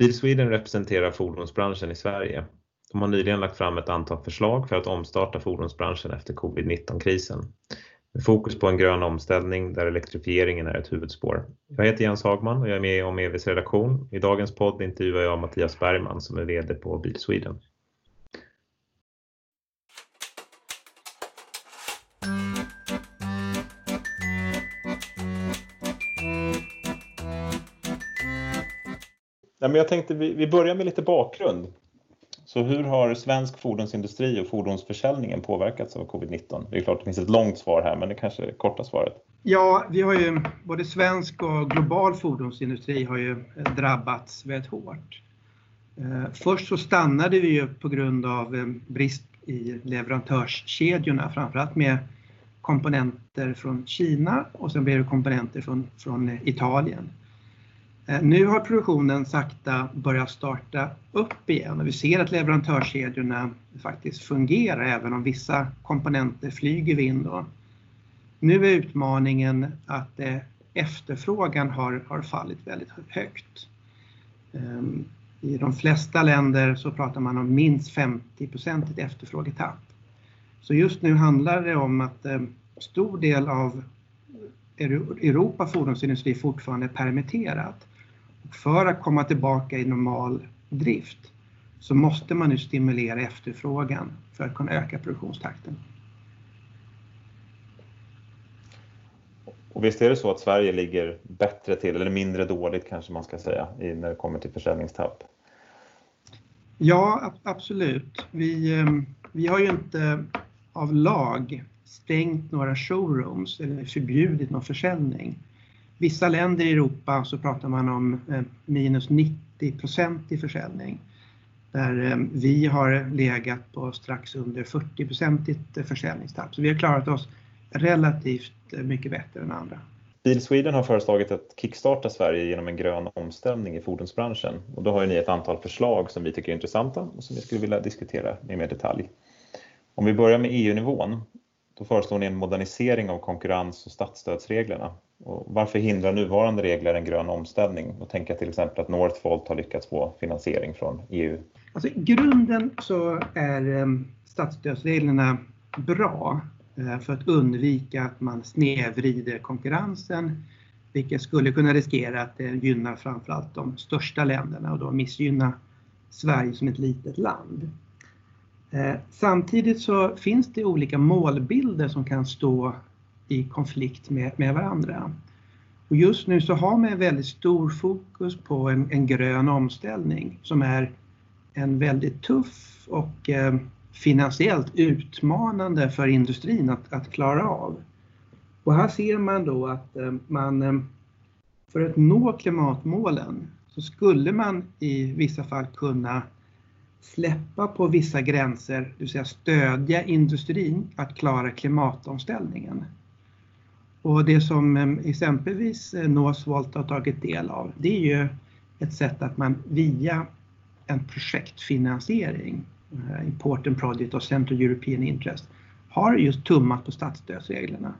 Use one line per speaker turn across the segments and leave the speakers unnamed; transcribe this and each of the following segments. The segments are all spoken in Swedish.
Bil Sweden representerar fordonsbranschen i Sverige. De har nyligen lagt fram ett antal förslag för att omstarta fordonsbranschen efter covid-19-krisen. Med fokus på en grön omställning där elektrifieringen är ett huvudspår. Jag heter Jens Hagman och jag är med om EVs redaktion. I dagens podd intervjuar jag Mattias Bergman som är VD på Bil Sweden. Men jag tänkte vi, vi börjar med lite bakgrund. Så hur har svensk fordonsindustri och fordonsförsäljningen påverkats av covid-19? Det är klart det finns ett långt svar här, men det kanske är det korta svaret.
Ja, vi har ju både svensk och global fordonsindustri har ju drabbats väldigt hårt. Eh, först så stannade vi ju på grund av eh, brist i leverantörskedjorna, framförallt med komponenter från Kina och sen blev det komponenter från, från Italien. Eh, nu har produktionen sakta börjat starta upp igen och vi ser att leverantörskedjorna faktiskt fungerar även om vissa komponenter flyger vind. Nu är utmaningen att eh, efterfrågan har, har fallit väldigt högt. Ehm, I de flesta länder så pratar man om minst 50 procentigt efterfrågetapp. Så just nu handlar det om att eh, stor del av Europa fordonsindustri fortfarande är permitterat. För att komma tillbaka i normal drift så måste man nu stimulera efterfrågan för att kunna öka produktionstakten.
Och visst är det så att Sverige ligger bättre till, eller mindre dåligt kanske man ska säga, när det kommer till försäljningstapp?
Ja, absolut. Vi, ehm, vi har ju inte av lag stängt några showrooms eller förbjudit någon försäljning vissa länder i Europa så pratar man om eh, minus 90 procent i försäljning. Där eh, vi har legat på strax under 40 procentigt försäljningstapp. Så vi har klarat oss relativt eh, mycket bättre än andra.
Bil Sweden har föreslagit att kickstarta Sverige genom en grön omställning i fordonsbranschen. Och då har ni ett antal förslag som vi tycker är intressanta och som vi skulle vilja diskutera i mer detalj. Om vi börjar med EU-nivån, då föreslår ni en modernisering av konkurrens och statsstödsreglerna och varför hindrar nuvarande regler en grön omställning? Och tänka till exempel att Northvolt har lyckats få finansiering från EU.
Alltså, I grunden så är ehm, statsstödsreglerna bra eh, för att undvika att man snedvrider konkurrensen vilket skulle kunna riskera att det gynnar framförallt de största länderna och då missgynna Sverige som ett litet land. Eh, samtidigt så finns det olika målbilder som kan stå i konflikt med, med varandra. Och just nu så har man väldigt stor fokus på en, en grön omställning som är en väldigt tuff och eh, finansiellt utmanande för industrin att, att, klara av. Och här ser man då att eh, man eh, för att nå klimatmålen så skulle man i vissa fall kunna släppa på vissa gränser, det vill säga stödja industrin att klara klimatomställningen. Och det som ehm, exempelvis eh, Northvolt har tagit del av, det är ju ett sätt att man via en projektfinansiering, eh, Important Project och Central European Interest, har just tummat på statsstödsreglerna.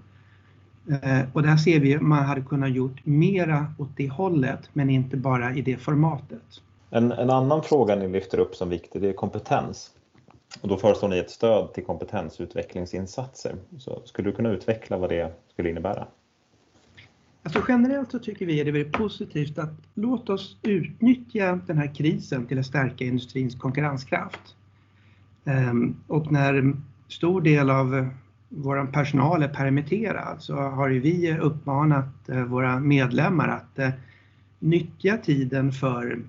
Eh, och där ser vi att man hade kunnat gjort mera åt det hållet, men inte bara i det formatet.
En, en annan fråga ni lyfter upp som viktig, det är kompetens. Och då föreslår ni ett stöd till kompetensutvecklingsinsatser. Så skulle du kunna utveckla vad det skulle innebära?
Alltså generellt så tycker vi att det är positivt att låt oss utnyttja den här krisen till att stärka industrins konkurrenskraft. Ehm, och när stor del av vår personal är permitterad så har vi uppmanat eh, våra medlemmar att eh, nyttja tiden för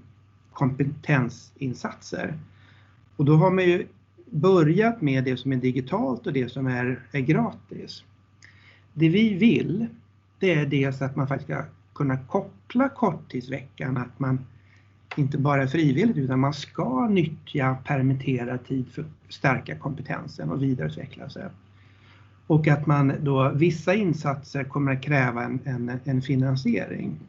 kompetensinsatser. Och då har man ju börjat med det som är digitalt och det som är, är gratis. Det vi vill, det är dels att man faktiskt ska kunna koppla korttidsveckan, att man inte bara är frivilligt utan man ska nyttja permitterad tid för att stärka kompetensen och vidareutveckla sig. Och att man då, vissa insatser kommer att kräva en, en, en finansiering.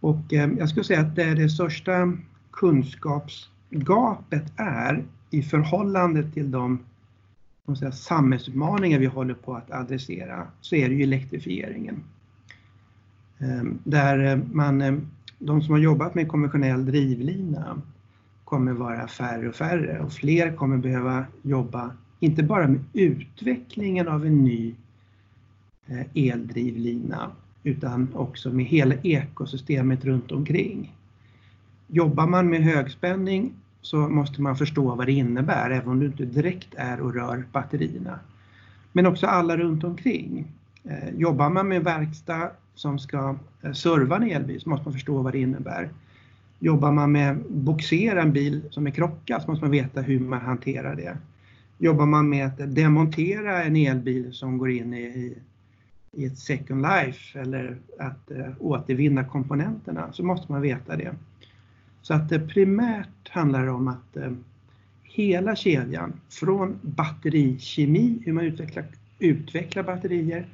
Och eh, jag skulle säga att det, det största kunskapsgapet är i förhållande till de säga, samhällsutmaningar vi håller på att adressera så är det ju elektrifieringen. Ehm, där eh, man eh, de som har jobbat med konventionell drivlina kommer vara färre och färre och fler kommer behöva jobba inte bara med utvecklingen av en ny eh, eldrivlina utan också med hela ekosystemet runt omkring. Jobbar man med högspänning så måste man förstå vad det innebär även om du inte direkt är och rör batterierna. Men också alla runt omkring. Eh, jobbar man med verkstad som ska eh, serva en elbil så måste man förstå vad det innebär. Jobbar man med boxera en bil som är krockad så måste man veta hur man hanterar det. Jobbar man med att demontera en elbil som går in i, i ett second life eller att eh, återvinna komponenterna så måste man veta det. Så att det primärt handlar om att uh, hela kedjan från batterikemi, hur man utvecklar, utvecklar batterier,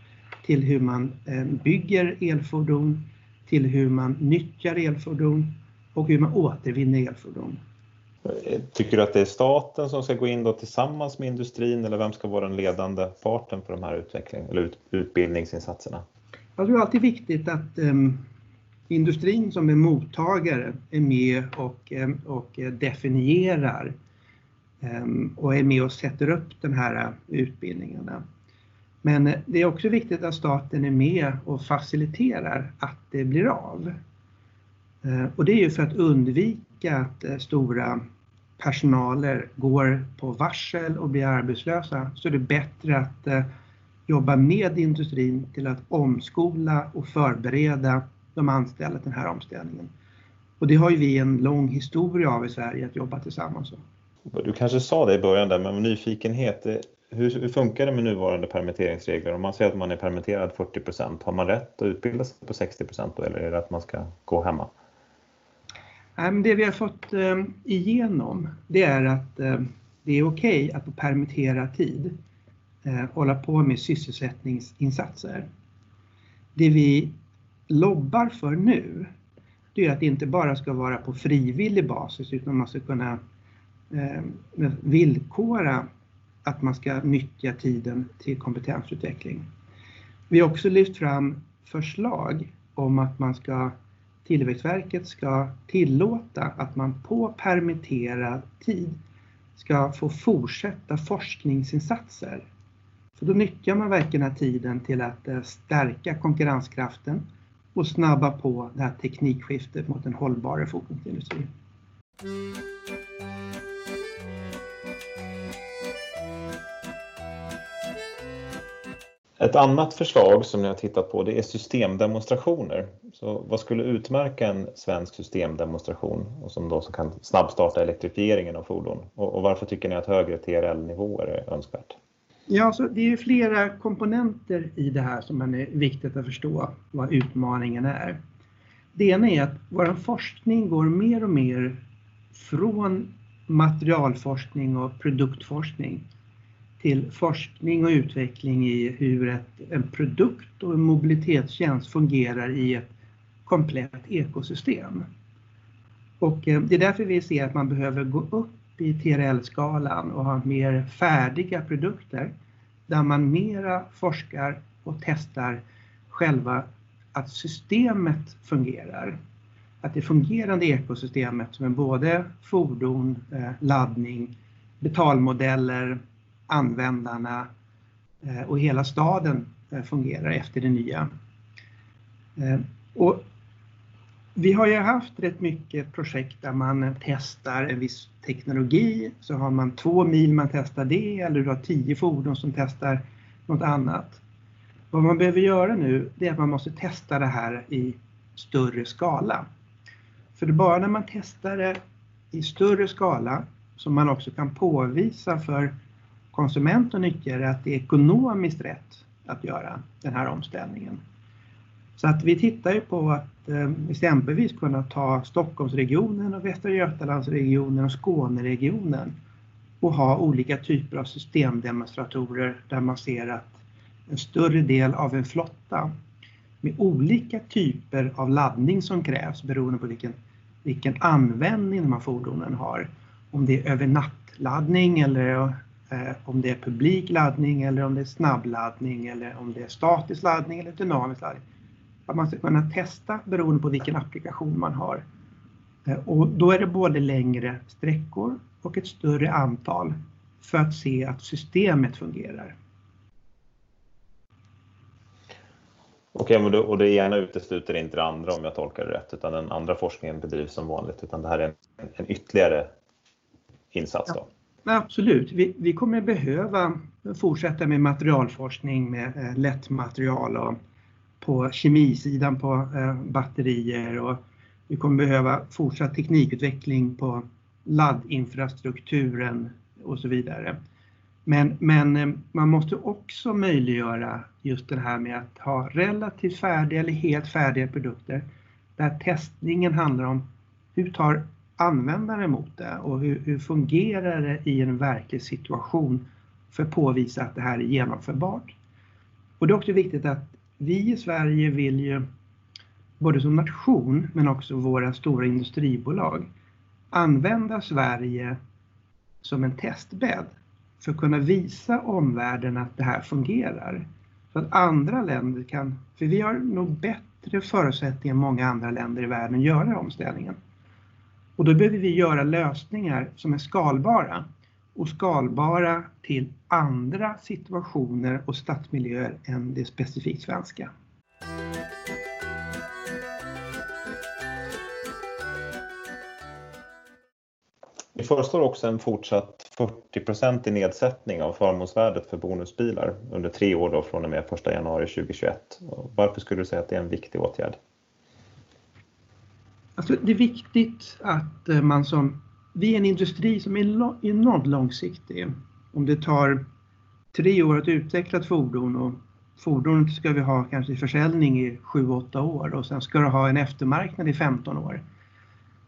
till hur man uh, bygger elfordon, till hur man nyttjar elfordon och hur man återvinner elfordon.
Tycker du att det är staten som ska gå in då tillsammans med industrin eller vem ska vara den ledande parten för de här utveckling eller ut, utbildningsinsatserna?
Jag tror alltid viktigt att um, industrin som är mottagare är med och, eh, och eh, definierar ehm, och är med och sätter upp de här utbildningarna. Men eh, det är också viktigt att staten är med och faciliterar att det blir av. Och det är ju för att undvika att stora personaler går på varsel och blir arbetslösa så är det bättre att jobba med industrin till att omskola och förbereda de anställda den här omställningen. Och det har ju vi en lång historia av i Sverige att jobba tillsammans.
Du kanske sa det i början där, men nyfikenhet. Hur, hur funkar det med nuvarande permitteringsregler? Om man säger att man är permitterad 40% har man rätt att utbilda sig på 60 då eller är det att man ska gå hemma?
Det vi har fått eh, igenom det är att eh, det är okej okay att på permitterad tid eh, hålla på med sysselsättningsinsatser. Det vi lobbar för nu det är att det inte bara ska vara på frivillig basis utan man ska kunna eh, villkora att man ska nyttja tiden till kompetensutveckling. Vi har också lyft fram förslag om att man ska Tillväxtverket ska tillåta att man på permitterad tid ska få fortsätta forskningsinsatser. För då nyttjar man verkligen den här tiden till att eh, stärka konkurrenskraften och snabba på det här teknikskiftet mot en hållbarare fordonsindustri.
Ett annat förslag som ni har tittat på det är systemdemonstrationer. Så vad skulle utmärka en svensk systemdemonstration och som då kan snabbstarta elektrifieringen av fordon? Och, och varför tycker ni att högre TRL-nivåer är önskvärt?
Ja, så det är flera komponenter i det här som är viktigt att förstå vad utmaningen är. Det ena är att vår forskning går mer och mer från materialforskning och produktforskning till forskning och utveckling i hur ett, en produkt och en mobilitetstjänst fungerar i ett komplett ekosystem. Och eh, det är därför vi ser att man behöver gå upp i TRL-skalan och ha mer färdiga produkter där man mera forskar och testar själva att systemet fungerar. Att det fungerande ekosystemet som är både fordon, eh, laddning, betalmodeller, användarna eh, och hela staden eh, fungerar efter det nya. Och vi har ju haft rätt mycket projekt där man testar en viss teknologi, så har man två mil man testar det eller du har tio fordon som testar något annat. Vad man behöver göra nu det är att man måste testa det här i större skala. För det är bara när man testar det i större skala som man också kan påvisa för konsument och nyttjare att det är ekonomiskt rätt att göra den här omställningen. Så att vi tittar ju på att eh, exempelvis kunna ta Stockholmsregionen och Västra Götalandsregionen och Skåneregionen och ha olika typer av systemdemonstratorer där man ser att en större del av en flotta med olika typer av laddning som krävs beroende på vilken, vilken användning de här fordonen har. Om det är övernattladdning eller eh, om det är publik laddning eller om det är snabbladdning eller om det är statisk laddning eller dynamisk laddning att man ska kunna testa beroende på vilken applikation man har. Eh, och då är det både längre sträckor och ett större antal för att se att systemet fungerar.
Okej, okay, och det ena utesluter inte det andra om jag tolkar det rätt, utan den andra forskningen bedrivs som vanligt, utan det här är en, en ytterligare insats då?
Ja, absolut, vi, vi kommer behöva fortsätta med materialforskning med eh, lättmaterial och på kemisidan på eh, batterier och vi kommer behöva fortsatt teknikutveckling på laddinfrastrukturen och så vidare. Men, men eh, man måste också möjliggöra just det här med att ha relativt färdiga eller helt färdiga produkter där testningen handlar om hur tar användaren emot det och hur, hur fungerar det i en verklig situation för att påvisa att det här är genomförbart. Och det är också viktigt att vi i Sverige vill ju både som nation men också våra stora industribolag använda Sverige som en testbädd för att kunna visa omvärlden att det här fungerar. Så att andra länder kan, för vi har nog bättre förutsättningar än många andra länder i världen att göra omställningen. Och då behöver vi göra lösningar som är skalbara och skalbara till andra situationer och stadsmiljöer än det specifikt svenska.
Vi föreslår också en fortsatt 40% i nedsättning av förmånsvärdet för bonusbilar under tre år då från och med 1 januari 2021. Varför skulle du säga att det är en viktig åtgärd?
Alltså det är viktigt att eh, man som, vi är en industri som är enormt långsiktig. Om det tar tre år att utveckla ett fordon och fordonet ska vi ha kanske i försäljning i 7-8 år och sen ska det ha en eftermarknad i 15 år.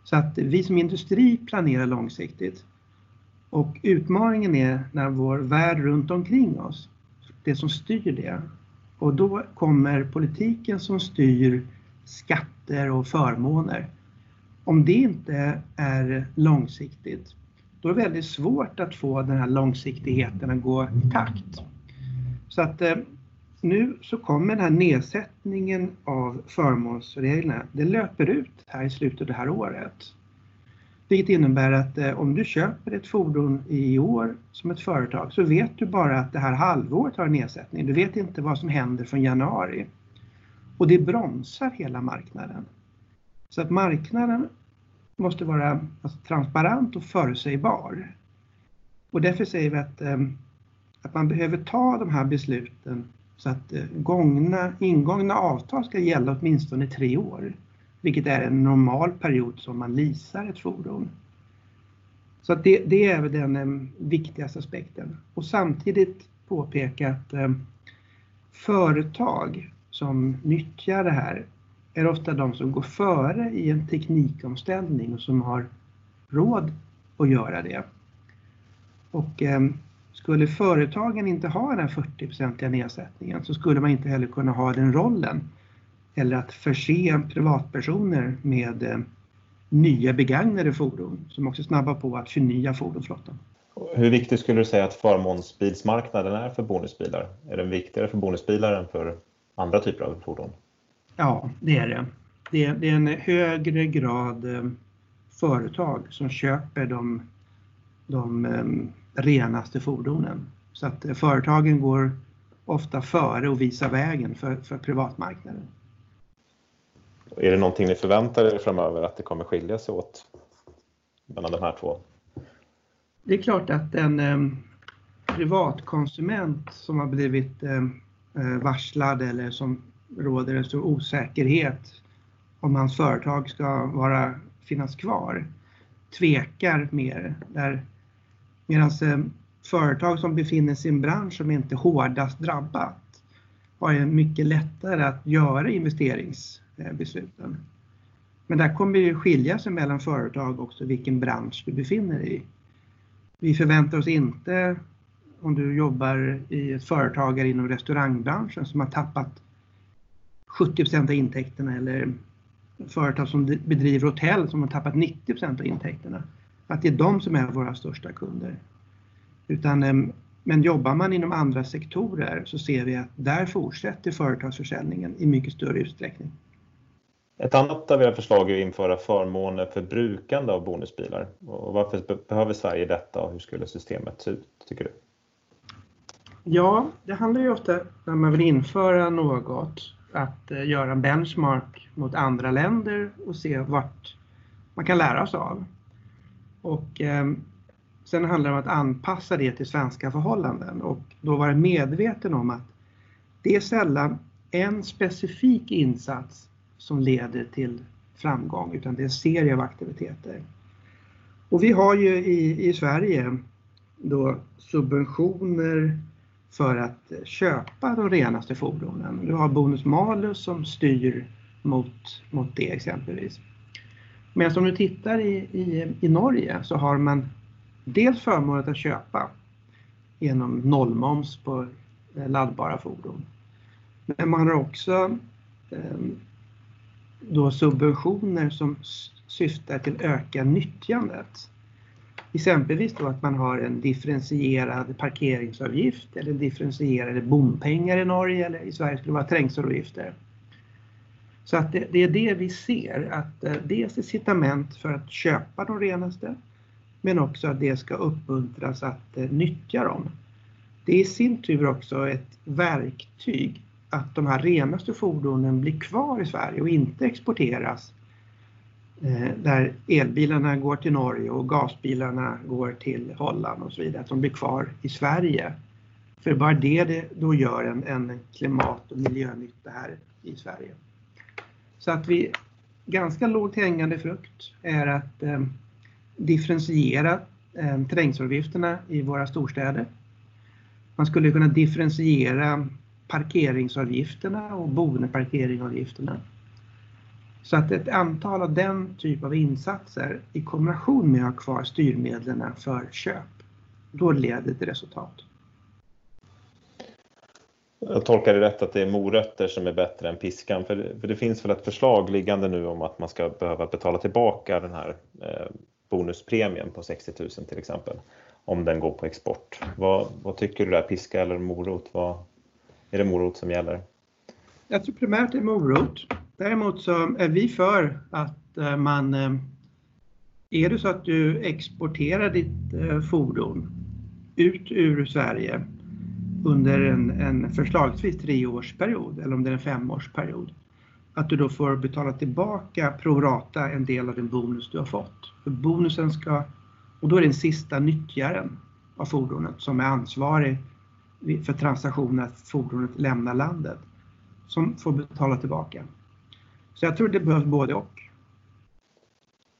Så att vi som industri planerar långsiktigt. Och utmaningen är när vår värld runt omkring oss, det som styr det. Och då kommer politiken som styr skatter och förmåner. Om det inte är långsiktigt, då är det väldigt svårt att få den här långsiktigheten att gå i takt. Så att eh, nu så kommer den här nedsättningen av förmånsreglerna, det löper ut här i slutet av det här året. Vilket innebär att eh, om du köper ett fordon i år som ett företag så vet du bara att det här halvåret har en nedsättning. Du vet inte vad som händer från januari. Och det bromsar hela marknaden. Så att marknaden måste vara alltså, transparent och förutsägbar. Och därför säger vi att, eh, att man behöver ta de här besluten så att eh, gångna, ingångna avtal ska gälla åtminstone tre år, vilket är en normal period som man leasar ett fordon. Så att det, det är den eh, viktigaste aspekten. Och samtidigt påpeka att eh, företag som nyttjar det här är ofta de som går före i en teknikomställning och som har råd att göra det. Och eh, skulle företagen inte ha den 40-procentiga nedsättningen så skulle man inte heller kunna ha den rollen eller att förse privatpersoner med eh, nya begagnade fordon som också snabbar på att förnya fordonsflottan.
Hur viktig skulle du säga att förmånsbilsmarknaden är för bonusbilar? Är den viktigare för bonusbilar än för andra typer av fordon?
Ja, det är det. Det är, det är en högre grad eh, företag som köper de, de eh, renaste fordonen. Så att eh, företagen går ofta före och visar vägen för, för privatmarknaden.
Är det någonting ni förväntar er framöver att det kommer skilja sig åt mellan de här två?
Det är klart att en eh, privatkonsument som har blivit eh, eh varslad eller som råder en stor osäkerhet om hans företag ska vara, finnas kvar tvekar mer. Där Medan eh, företag som befinner sig i en bransch som inte är hårdast drabbat har ju mycket lättare att göra investeringsbesluten. Men där kommer det skilja sig mellan företag också vilken bransch du befinner dig i. Vi förväntar oss inte om du jobbar i ett företag inom restaurangbranschen som har tappat 70% av intäkterna eller företag som bedriver hotell som har tappat 90% av intäkterna att det är de som är våra största kunder. Utan Men jobbar man inom andra sektorer så ser vi att där fortsätter företagsförsäljningen i mycket större utsträckning.
Ett annat av era förslag är att införa förmåner för brukande av bonusbilar. Och varför behöver Sverige detta och hur skulle systemet se ut, tycker du?
Ja, det handlar ju ofta när man vill införa något att eh, göra en benchmark mot andra länder och se vart man kan lära sig av. Och eh, sen handlar det om att anpassa det till svenska förhållanden och då vara medveten om att det är sällan en specifik insats som leder till framgång utan det är en serie av aktiviteter. Och vi har ju i, i Sverige då subventioner för att köpa de renaste fordonen. Du har bonus malus som styr mot, mot det exempelvis. Men om du tittar i, i, i Norge så har man dels förmånen att köpa genom nollmoms på eh, laddbara fordon. Men man har också eh, då subventioner som syftar till öka nyttjandet. Exempelvis då att man har en differentierad parkeringsavgift eller differentierade bompengar i Norge eller i Sverige skulle det vara trängselavgifter. Så att det, det, är det vi ser, att eh, dels incitament för att köpa de renaste men också att det ska uppmuntras att eh, nyttja dem. Det är i sin tur också ett verktyg att de här renaste fordonen blir kvar i Sverige och inte exporteras Eh, där elbilarna går till Norge och gasbilarna går till Holland och så vidare, att de blir kvar i Sverige. För bara det, det då gör en, en klimat och miljönytta här i Sverige. Så att vi, ganska lågt hängande frukt är att eh, differentiera eh, trängselavgifterna i våra storstäder. Man skulle kunna differentiera parkeringsavgifterna och boendeparkeringsavgifterna så att ett antal av den typ av insatser i kombination med att ha kvar styrmedlen för köp, då leder till resultat.
Jag tolkar det rätt att det är morötter som är bättre än piskan, för det, för det finns väl ett förslag liggande nu om att man ska behöva betala tillbaka den här eh, bonuspremien på 60 000 till exempel, om den går på export. Vad, vad tycker du där, piska eller morot? Vad, är det morot som gäller?
Jag tror primärt det är morot. Däremot så är vi för att eh, man... Eh, är det så att du exporterar ditt eh, fordon ut ur Sverige under en, en förslagsvis treårsperiod eller om det är en femårsperiod, att du då får betala tillbaka prorata en del av den bonus du har fått. För bonusen ska, och då är det den sista nyttjaren av fordonet som är ansvarig för transaktionen att fordonet lämnar landet som får betala tillbaka. Så jag tror det behövs både och.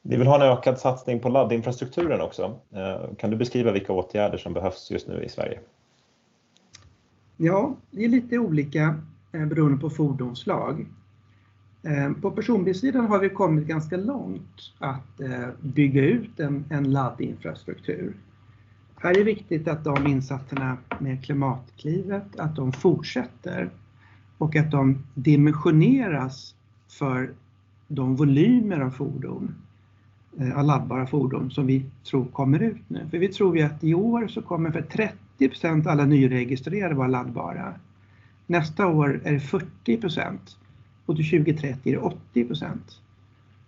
Vi vill ha en ökad satsning på laddinfrastrukturen också. Eh, kan du beskriva vilka åtgärder som behövs just nu i Sverige?
Ja, det är lite olika eh, beroende på fordonsslag. Eh, på personbilssidan har vi kommit ganska långt att bygga ut en, en laddinfrastruktur. Här är det viktigt att de insatserna med Klimatklivet, att de fortsätter och att de dimensioneras för de volymer av fordon, eh, av laddbara fordon som vi tror kommer ut nu. För vi tror ju att i år så kommer för 30 procent alla nyregistrerade vara laddbara. Nästa år är det 40 procent och till 2030 är det 80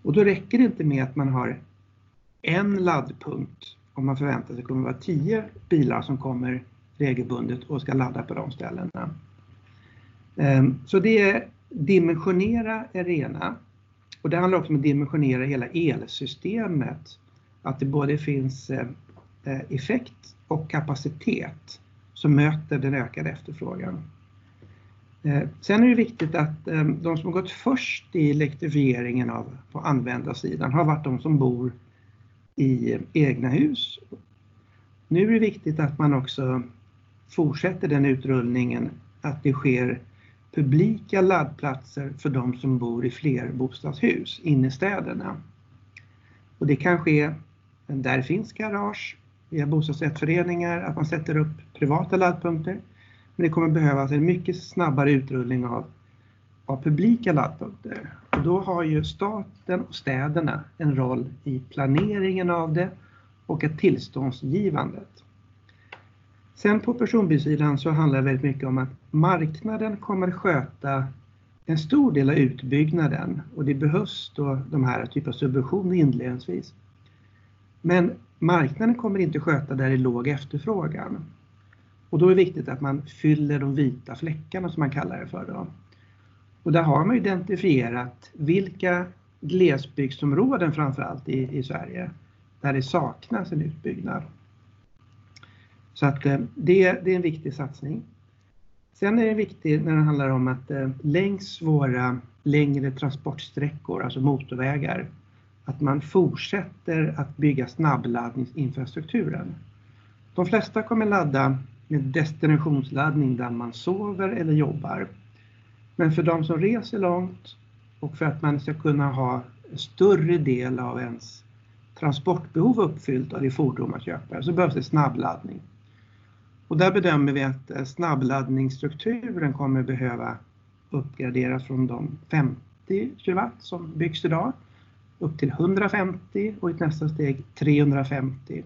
Och då räcker det inte med att man har en laddpunkt om man förväntar sig att det kommer vara 10 bilar som kommer regelbundet och ska ladda på de ställena. Ehm, så det är dimensionera arena och det handlar också om att dimensionera hela elsystemet. Att det både finns eh, eh, effekt och kapacitet som möter den ökade efterfrågan. Eh, sen är det viktigt att de som har gått först i elektrifieringen av, på användarsidan har varit de som bor i egna hus. Nu är det viktigt att man också fortsätter den utrullningen, att det sker publika laddplatser för de som bor i flerbostadshus inne i städerna. Och det kan ske där det finns garage, via bostadsrättsföreningar, att man sätter upp privata laddpunkter. Men det kommer behövas en mycket snabbare utrullning av, av publika laddpunkter. Och då har ju staten och städerna en roll i planeringen av det och ett tillståndsgivandet. Sen på personbilssidan så handlar det väldigt mycket om att marknaden kommer sköta en stor del av utbyggnaden och det behövs då de här typen av subventioner inledningsvis. Men marknaden kommer inte sköta där det är låg efterfrågan. Och då är det viktigt att man fyller de vita fläckarna som man kallar det för. Då. Och där har man identifierat vilka glesbygdsområden framförallt i, i Sverige där det saknas en utbyggnad. Så att eh, det, det är en viktig satsning. Sen är det viktigt när det handlar om att eh, längs våra längre transportsträckor, alltså motorvägar, att man fortsätter att bygga snabbladdningsinfrastrukturen. De flesta kommer ladda med destinationsladdning där man sover eller jobbar. Men för de som reser långt och för att man ska kunna ha en större del av ens transportbehov uppfyllt av det fordon man köper så behövs det snabbladdning. Och där bedömer vi att eh, snabbladdningsstrukturen kommer behöva uppgraderas från de 50 kW som byggs idag upp till 150 och i nästa steg 350.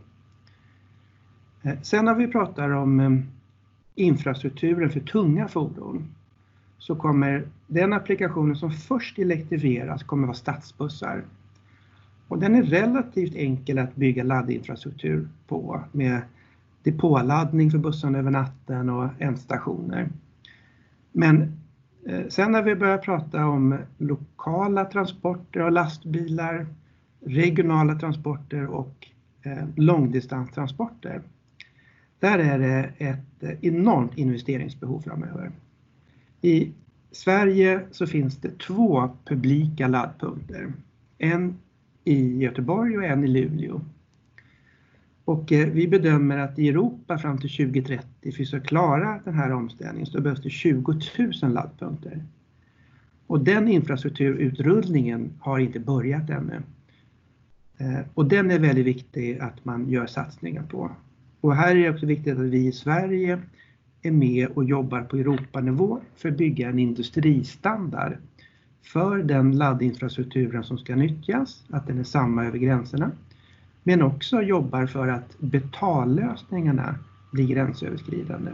Eh, sen när vi pratar om eh, infrastrukturen för tunga fordon så kommer den applikationen som först elektrifieras kommer vara stadsbussar. Och den är relativt enkel att bygga laddinfrastruktur på med depåladdning för bussarna över natten och ändstationer. Men eh, sen när vi börjar prata om lokala transporter av lastbilar, regionala transporter och eh, långdistanstransporter. Där är det ett eh, enormt investeringsbehov framöver. I Sverige så finns det två publika laddpunkter. En i Göteborg och en i Luleå. Och eh, vi bedömer att i Europa fram till 2030, för att vi ska klara den här omställningen, så behövs det 20 000 laddpunkter. Och den infrastrukturutrullningen har inte börjat ännu. Eh, och den är väldigt viktig att man gör satsningar på. Och här är det också viktigt att vi i Sverige är med och jobbar på Europanivå för att bygga en industristandard för den laddinfrastrukturen som ska nyttjas, att den är samma över gränserna men också jobbar för att betallösningarna blir gränsöverskridande.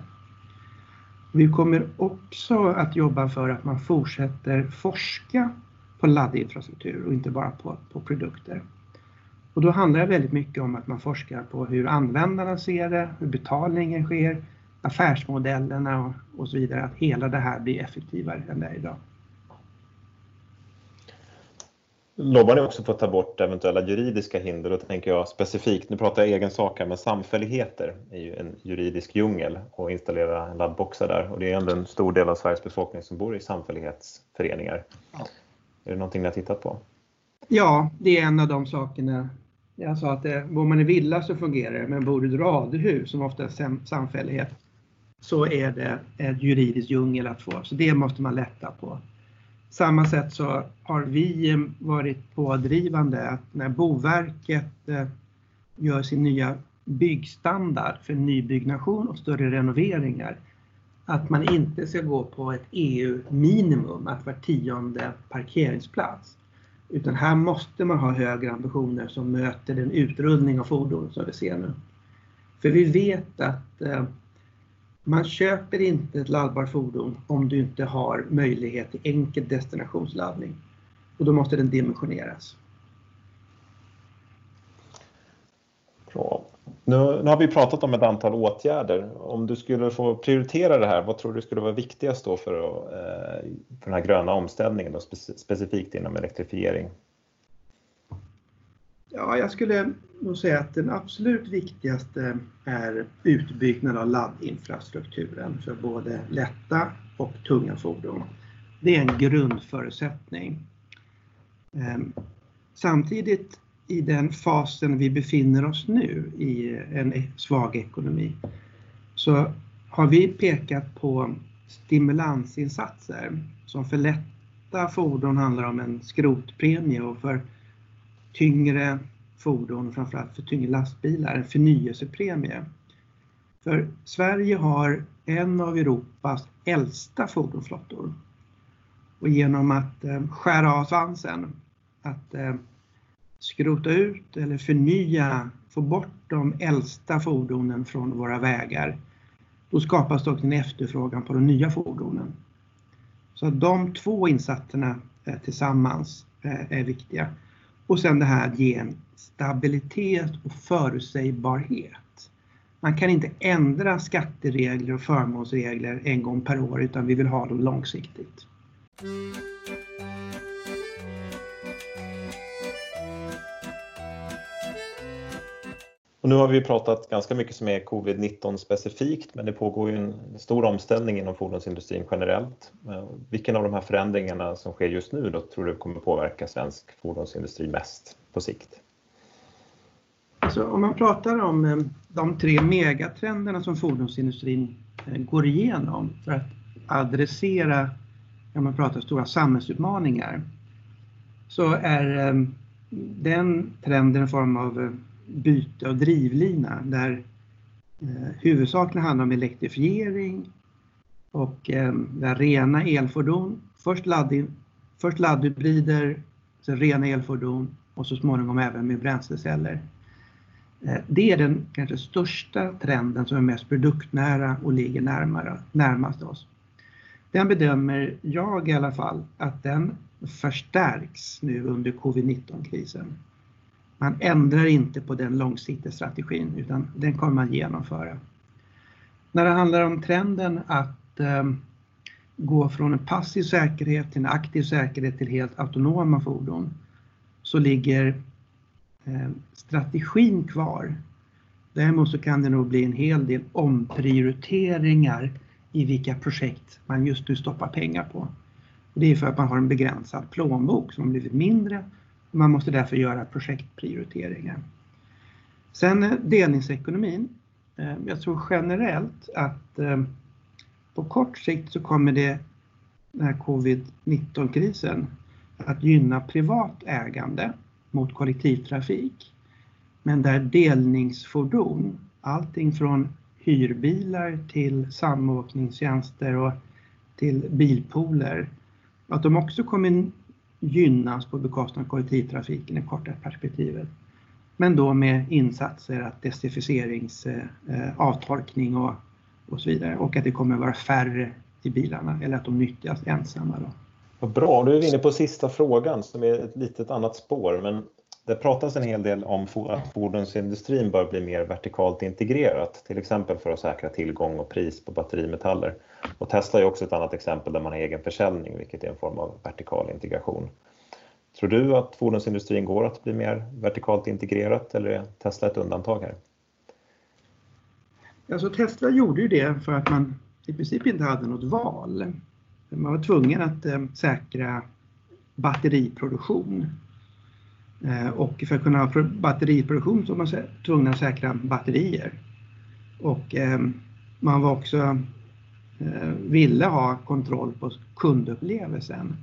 Vi kommer också att jobba för att man fortsätter forska på laddinfrastruktur och inte bara på, på produkter. Och då handlar det väldigt mycket om att man forskar på hur användarna ser det, hur betalningen sker, affärsmodellerna och, och så vidare, att hela det här blir effektivare än det är idag.
Lobbar ni också på att ta bort eventuella juridiska hinder? Då tänker jag specifikt, nu pratar jag egen sak här, men samfälligheter är ju en juridisk djungel och installera laddboxar där och det är ändå en stor del av Sveriges befolkning som bor i samfällighetsföreningar. Ja. Är det någonting ni har tittat på?
Ja, det är en av de sakerna. Jag sa att det, bor man i villa så fungerar det, men bor du i radhus som ofta är samfällighet så är det ett juridiskt djungel att få. Så det måste man lätta på samma sätt så har vi eh, varit pådrivande att när Boverket eh, gör sin nya byggstandard för nybyggnation och större renoveringar att man inte ska gå på ett EU-minimum, att var tionde parkeringsplats. Utan här måste man ha högre ambitioner som möter den utrullning av fordon som vi ser nu. För vi vet att eh, man köper inte ett laddbart fordon om du inte har möjlighet till enkel destinationsladdning. Och då måste den dimensioneras.
Bra. Nu, nu, har vi pratat om ett antal åtgärder. Om du skulle få prioritera det här, vad tror du skulle vara viktigast då för, att, eh, för den här gröna omställningen, då, specifikt inom elektrifiering?
Ja, jag skulle nog säga att den absolut viktigaste är utbyggnad av laddinfrastrukturen för både lätta och tunga fordon. Det är en grundförutsättning. Ehm, samtidigt i den fasen vi befinner oss nu i en e-, svag ekonomi så har vi pekat på stimulansinsatser som för lätta fordon handlar om en skrotpremie och för tyngre fordon, framförallt för tyngre lastbilar, en förnyelsepremie. För Sverige har en av Europas äldsta fordonsflottor. Och genom att eh, skära av svansen, att eh, skrota ut eller förnya, få bort de äldsta fordonen från våra vägar, då skapas det också en efterfrågan på de nya fordonen. Så de två insatserna eh, tillsammans eh, är viktiga. Och sen det här att ge en stabilitet och förutsägbarhet. Man kan inte ändra skatteregler och förmånsregler en gång per år utan vi vill ha dem långsiktigt.
Och nu har vi pratat ganska mycket som är covid-19 specifikt, men det pågår ju en stor omställning inom fordonsindustrin generellt. Eh, vilken av de här förändringarna som sker just nu då tror du kommer påverka svensk fordonsindustri mest på sikt?
Alltså, om man pratar om eh, de tre megatrenderna som fordonsindustrin eh, går igenom för att adressera, när man pratar stora samhällsutmaningar, så är den trenden en form av byte av drivlina där eh, huvudsakligen handlar om elektrifiering och eh, där rena elfordon, först, ladd, först laddhybrider, sen rena elfordon och så småningom även med bränsleceller. Eh, det är den kanske största trenden som är mest produktnära och ligger närmare, närmast oss. Den bedömer jag i alla fall att den förstärks nu under covid-19-krisen. Man ändrar inte på den långsiktiga strategin utan den kommer man genomföra. När det handlar om trenden att eh, gå från en passiv säkerhet till en aktiv säkerhet till helt autonoma fordon så ligger eh, strategin kvar. Däremot så kan det nog bli en hel del omprioriteringar i vilka projekt man just nu stoppar pengar på. Det är för att man har en begränsad plånbok som har blivit mindre man måste därför göra projektprioriteringar. Sen eh, delningsekonomin. Eh, jag tror generellt att eh, på kort sikt så kommer det den här covid-19-krisen att gynna privat ägande mot kollektivtrafik. Men där delningsfordon, allting från hyrbilar till samåkningstjänster och till bilpooler, att de också kommer gynnas på bekostnad av kollektivtrafiken i kortare perspektivet. Men då med insatser att desinficerings, eh, och, och så vidare och att det kommer vara färre i bilarna eller att de nyttjas ensamma. Då.
Vad bra, då är vi inne på sista frågan som är ett litet annat spår men det pratas en hel del om att fordonsindustrin bör bli mer vertikalt integrerat, till exempel för att säkra tillgång och pris på batterimetaller. Och Tesla är också ett annat exempel där man har egen försäljning, vilket är en form av vertikal integration. Tror du att fordonsindustrin går att bli mer vertikalt integrerat eller är Tesla ett undantag här?
Alltså Tesla gjorde ju det för att man i princip inte hade något val. Man var tvungen att eh, säkra batteriproduktion Eh, och för att kunna ha batteriproduktion så var man tvungen att säkra batterier. Och ehm, man var också eh, ville ha kontroll på kundupplevelsen.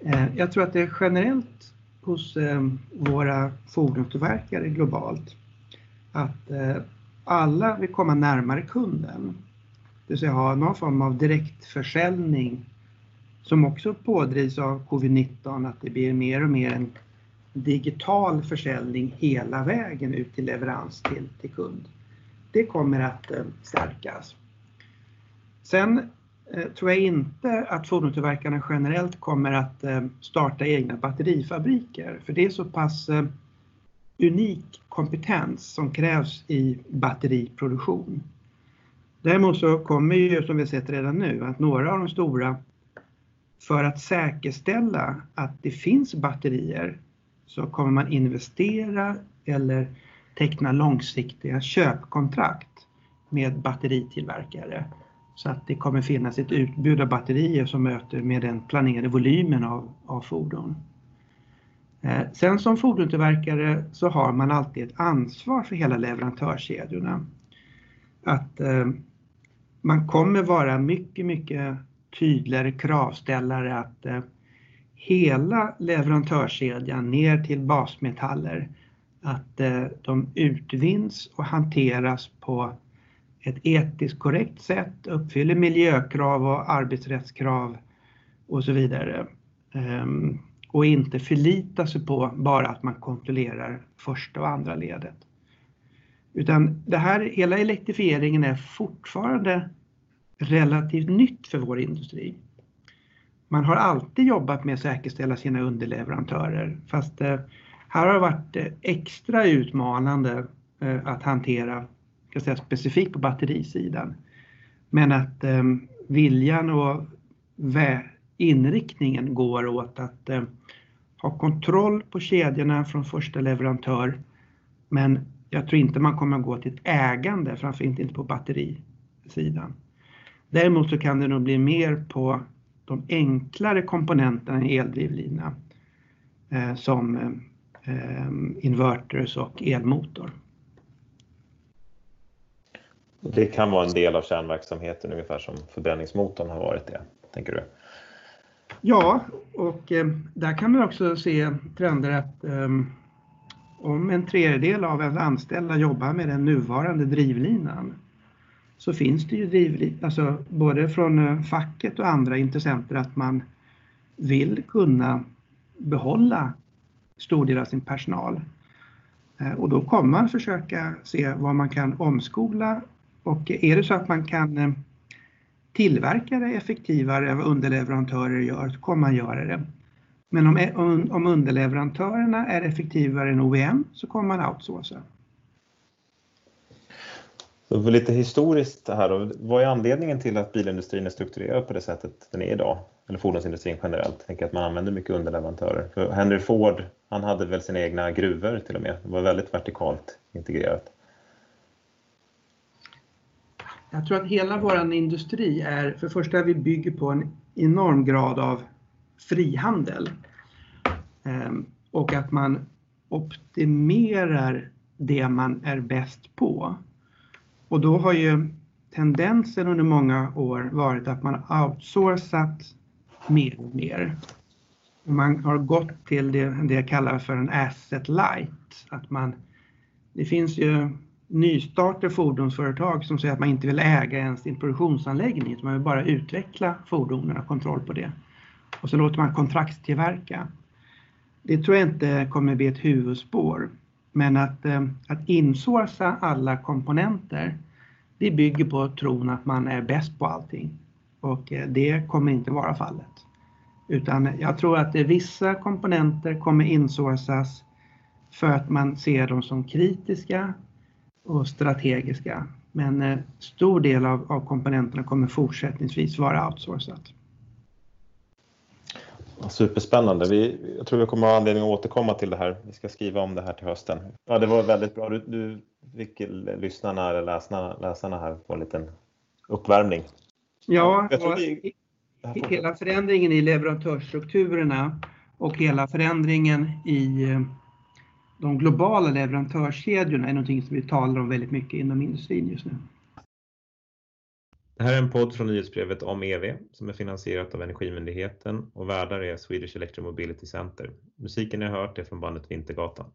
Eh, jag tror att det är generellt hos ehm, våra fordonstillverkare globalt att alla vill komma närmare kunden. Det vill säga ha någon form av direktförsäljning som också pådrivs av covid-19, att det blir mer och mer en digital försäljning hela vägen ut till leverans till, till kund. Det kommer att eh, stärkas. Sen eh, tror jag inte att fordonstillverkarna generellt kommer att eh, starta egna batterifabriker för det är så pass unik kompetens som krävs i batteriproduktion. Däremot så kommer ju, som vi sett redan nu, att några av de stora för att säkerställa att det finns batterier så kommer man investera eller teckna långsiktiga köpkontrakt med batteritillverkare. Så att det kommer finnas ett utbud av batterier som möter med den planerade volymen av, av fordon. Eh, sen som fordonstillverkare så har man alltid ett ansvar för hela leverantörskedjorna. Att eh, man kommer vara mycket, mycket tydligare kravställare att eh, hela leverantörskedjan ner till basmetaller att eh, de utvinns och hanteras på ett etiskt korrekt sätt, uppfyller miljökrav och arbetsrättskrav och så vidare. Ehm, och inte förlita sig på bara att man kontrollerar första och andra ledet. Utan det här, hela elektrifieringen är fortfarande relativt nytt för vår industri. Man har alltid jobbat med att säkerställa sina underleverantörer fast eh, här har det varit eh, extra utmanande eh, att hantera ska säga, specifikt på batterisidan. Men att viljan och inriktningen går åt att ha kontroll på kedjorna från första leverantör. Men jag tror inte man kommer att gå till ett ägande, framförallt inte på batterisidan. Däremot så kan det nog bli mer på de enklare komponenterna i eldrivlina eh, som eh, inverters och elmotor.
Det kan vara en del av kärnverksamheten ungefär som förbränningsmotorn har varit det, tänker du?
Ja, och eh, där kan man också se trender att eh, om en tredjedel av ens anställda jobbar med den nuvarande drivlinan så finns det ju drivligt, alltså både från eh, facket och andra intressenter att man vill kunna behålla stor del av sin personal. Eh, och då kommer man försöka se vad man kan omskola och är det så att man kan eh, tillverka det effektivare än vad underleverantörer gör så kommer man göra det. Men om, om underleverantörerna är effektivare än OEM så kommer man outsourca.
Så för lite historiskt här då, vad är anledningen till att bilindustrin är strukturerad på det sättet den är idag? Eller fordonsindustrin generellt, tänker att man använder mycket underleverantörer. För Henry Ford, han hade väl sina egna gruvor till och med, det var väldigt vertikalt integrerat.
Jag tror att hela vår industri är, för det första vi bygger på en enorm grad av frihandel. Ehm, och att man optimerar det man är bäst på. Och då har ju tendensen under många år varit att man outsourcat mer och mer. Man har gått till det, det jag kallar för en asset light. Att man, det finns ju nystartade fordonsföretag som säger att man inte vill äga ens sin produktionsanläggning utan man vill bara utveckla fordonen och ha kontroll på det. Och så låter man kontraktstillverka. Det tror jag inte kommer bli ett huvudspår. Men att, eh, att insourca alla komponenter, det bygger på tron att man är bäst på allting. Och eh, det kommer inte vara fallet. Utan jag tror att eh, vissa komponenter kommer insourcas för att man ser dem som kritiska och strategiska. Men stor del av, av komponenterna kommer fortsättningsvis vara outsourcat.
Superspännande. Vi, jag tror vi kommer ha anledning att återkomma till det här. Vi ska skriva om det här till hösten. Ja, det var väldigt bra. Du, du fick lyssnarna eller läsarna, läsarna här på en liten uppvärmning.
Ja, vi... hela förändringen i leverantörsstrukturerna och hela förändringen i eh, de globala leverantörskedjorna är någonting som vi talar om väldigt mycket inom industrin just nu.
Det här är en podd från nyhetsbrevet om EV som är finansierat av Energimyndigheten och värdar är Swedish Electromobility Center. Musiken ni har hört är från bandet Vintergatan.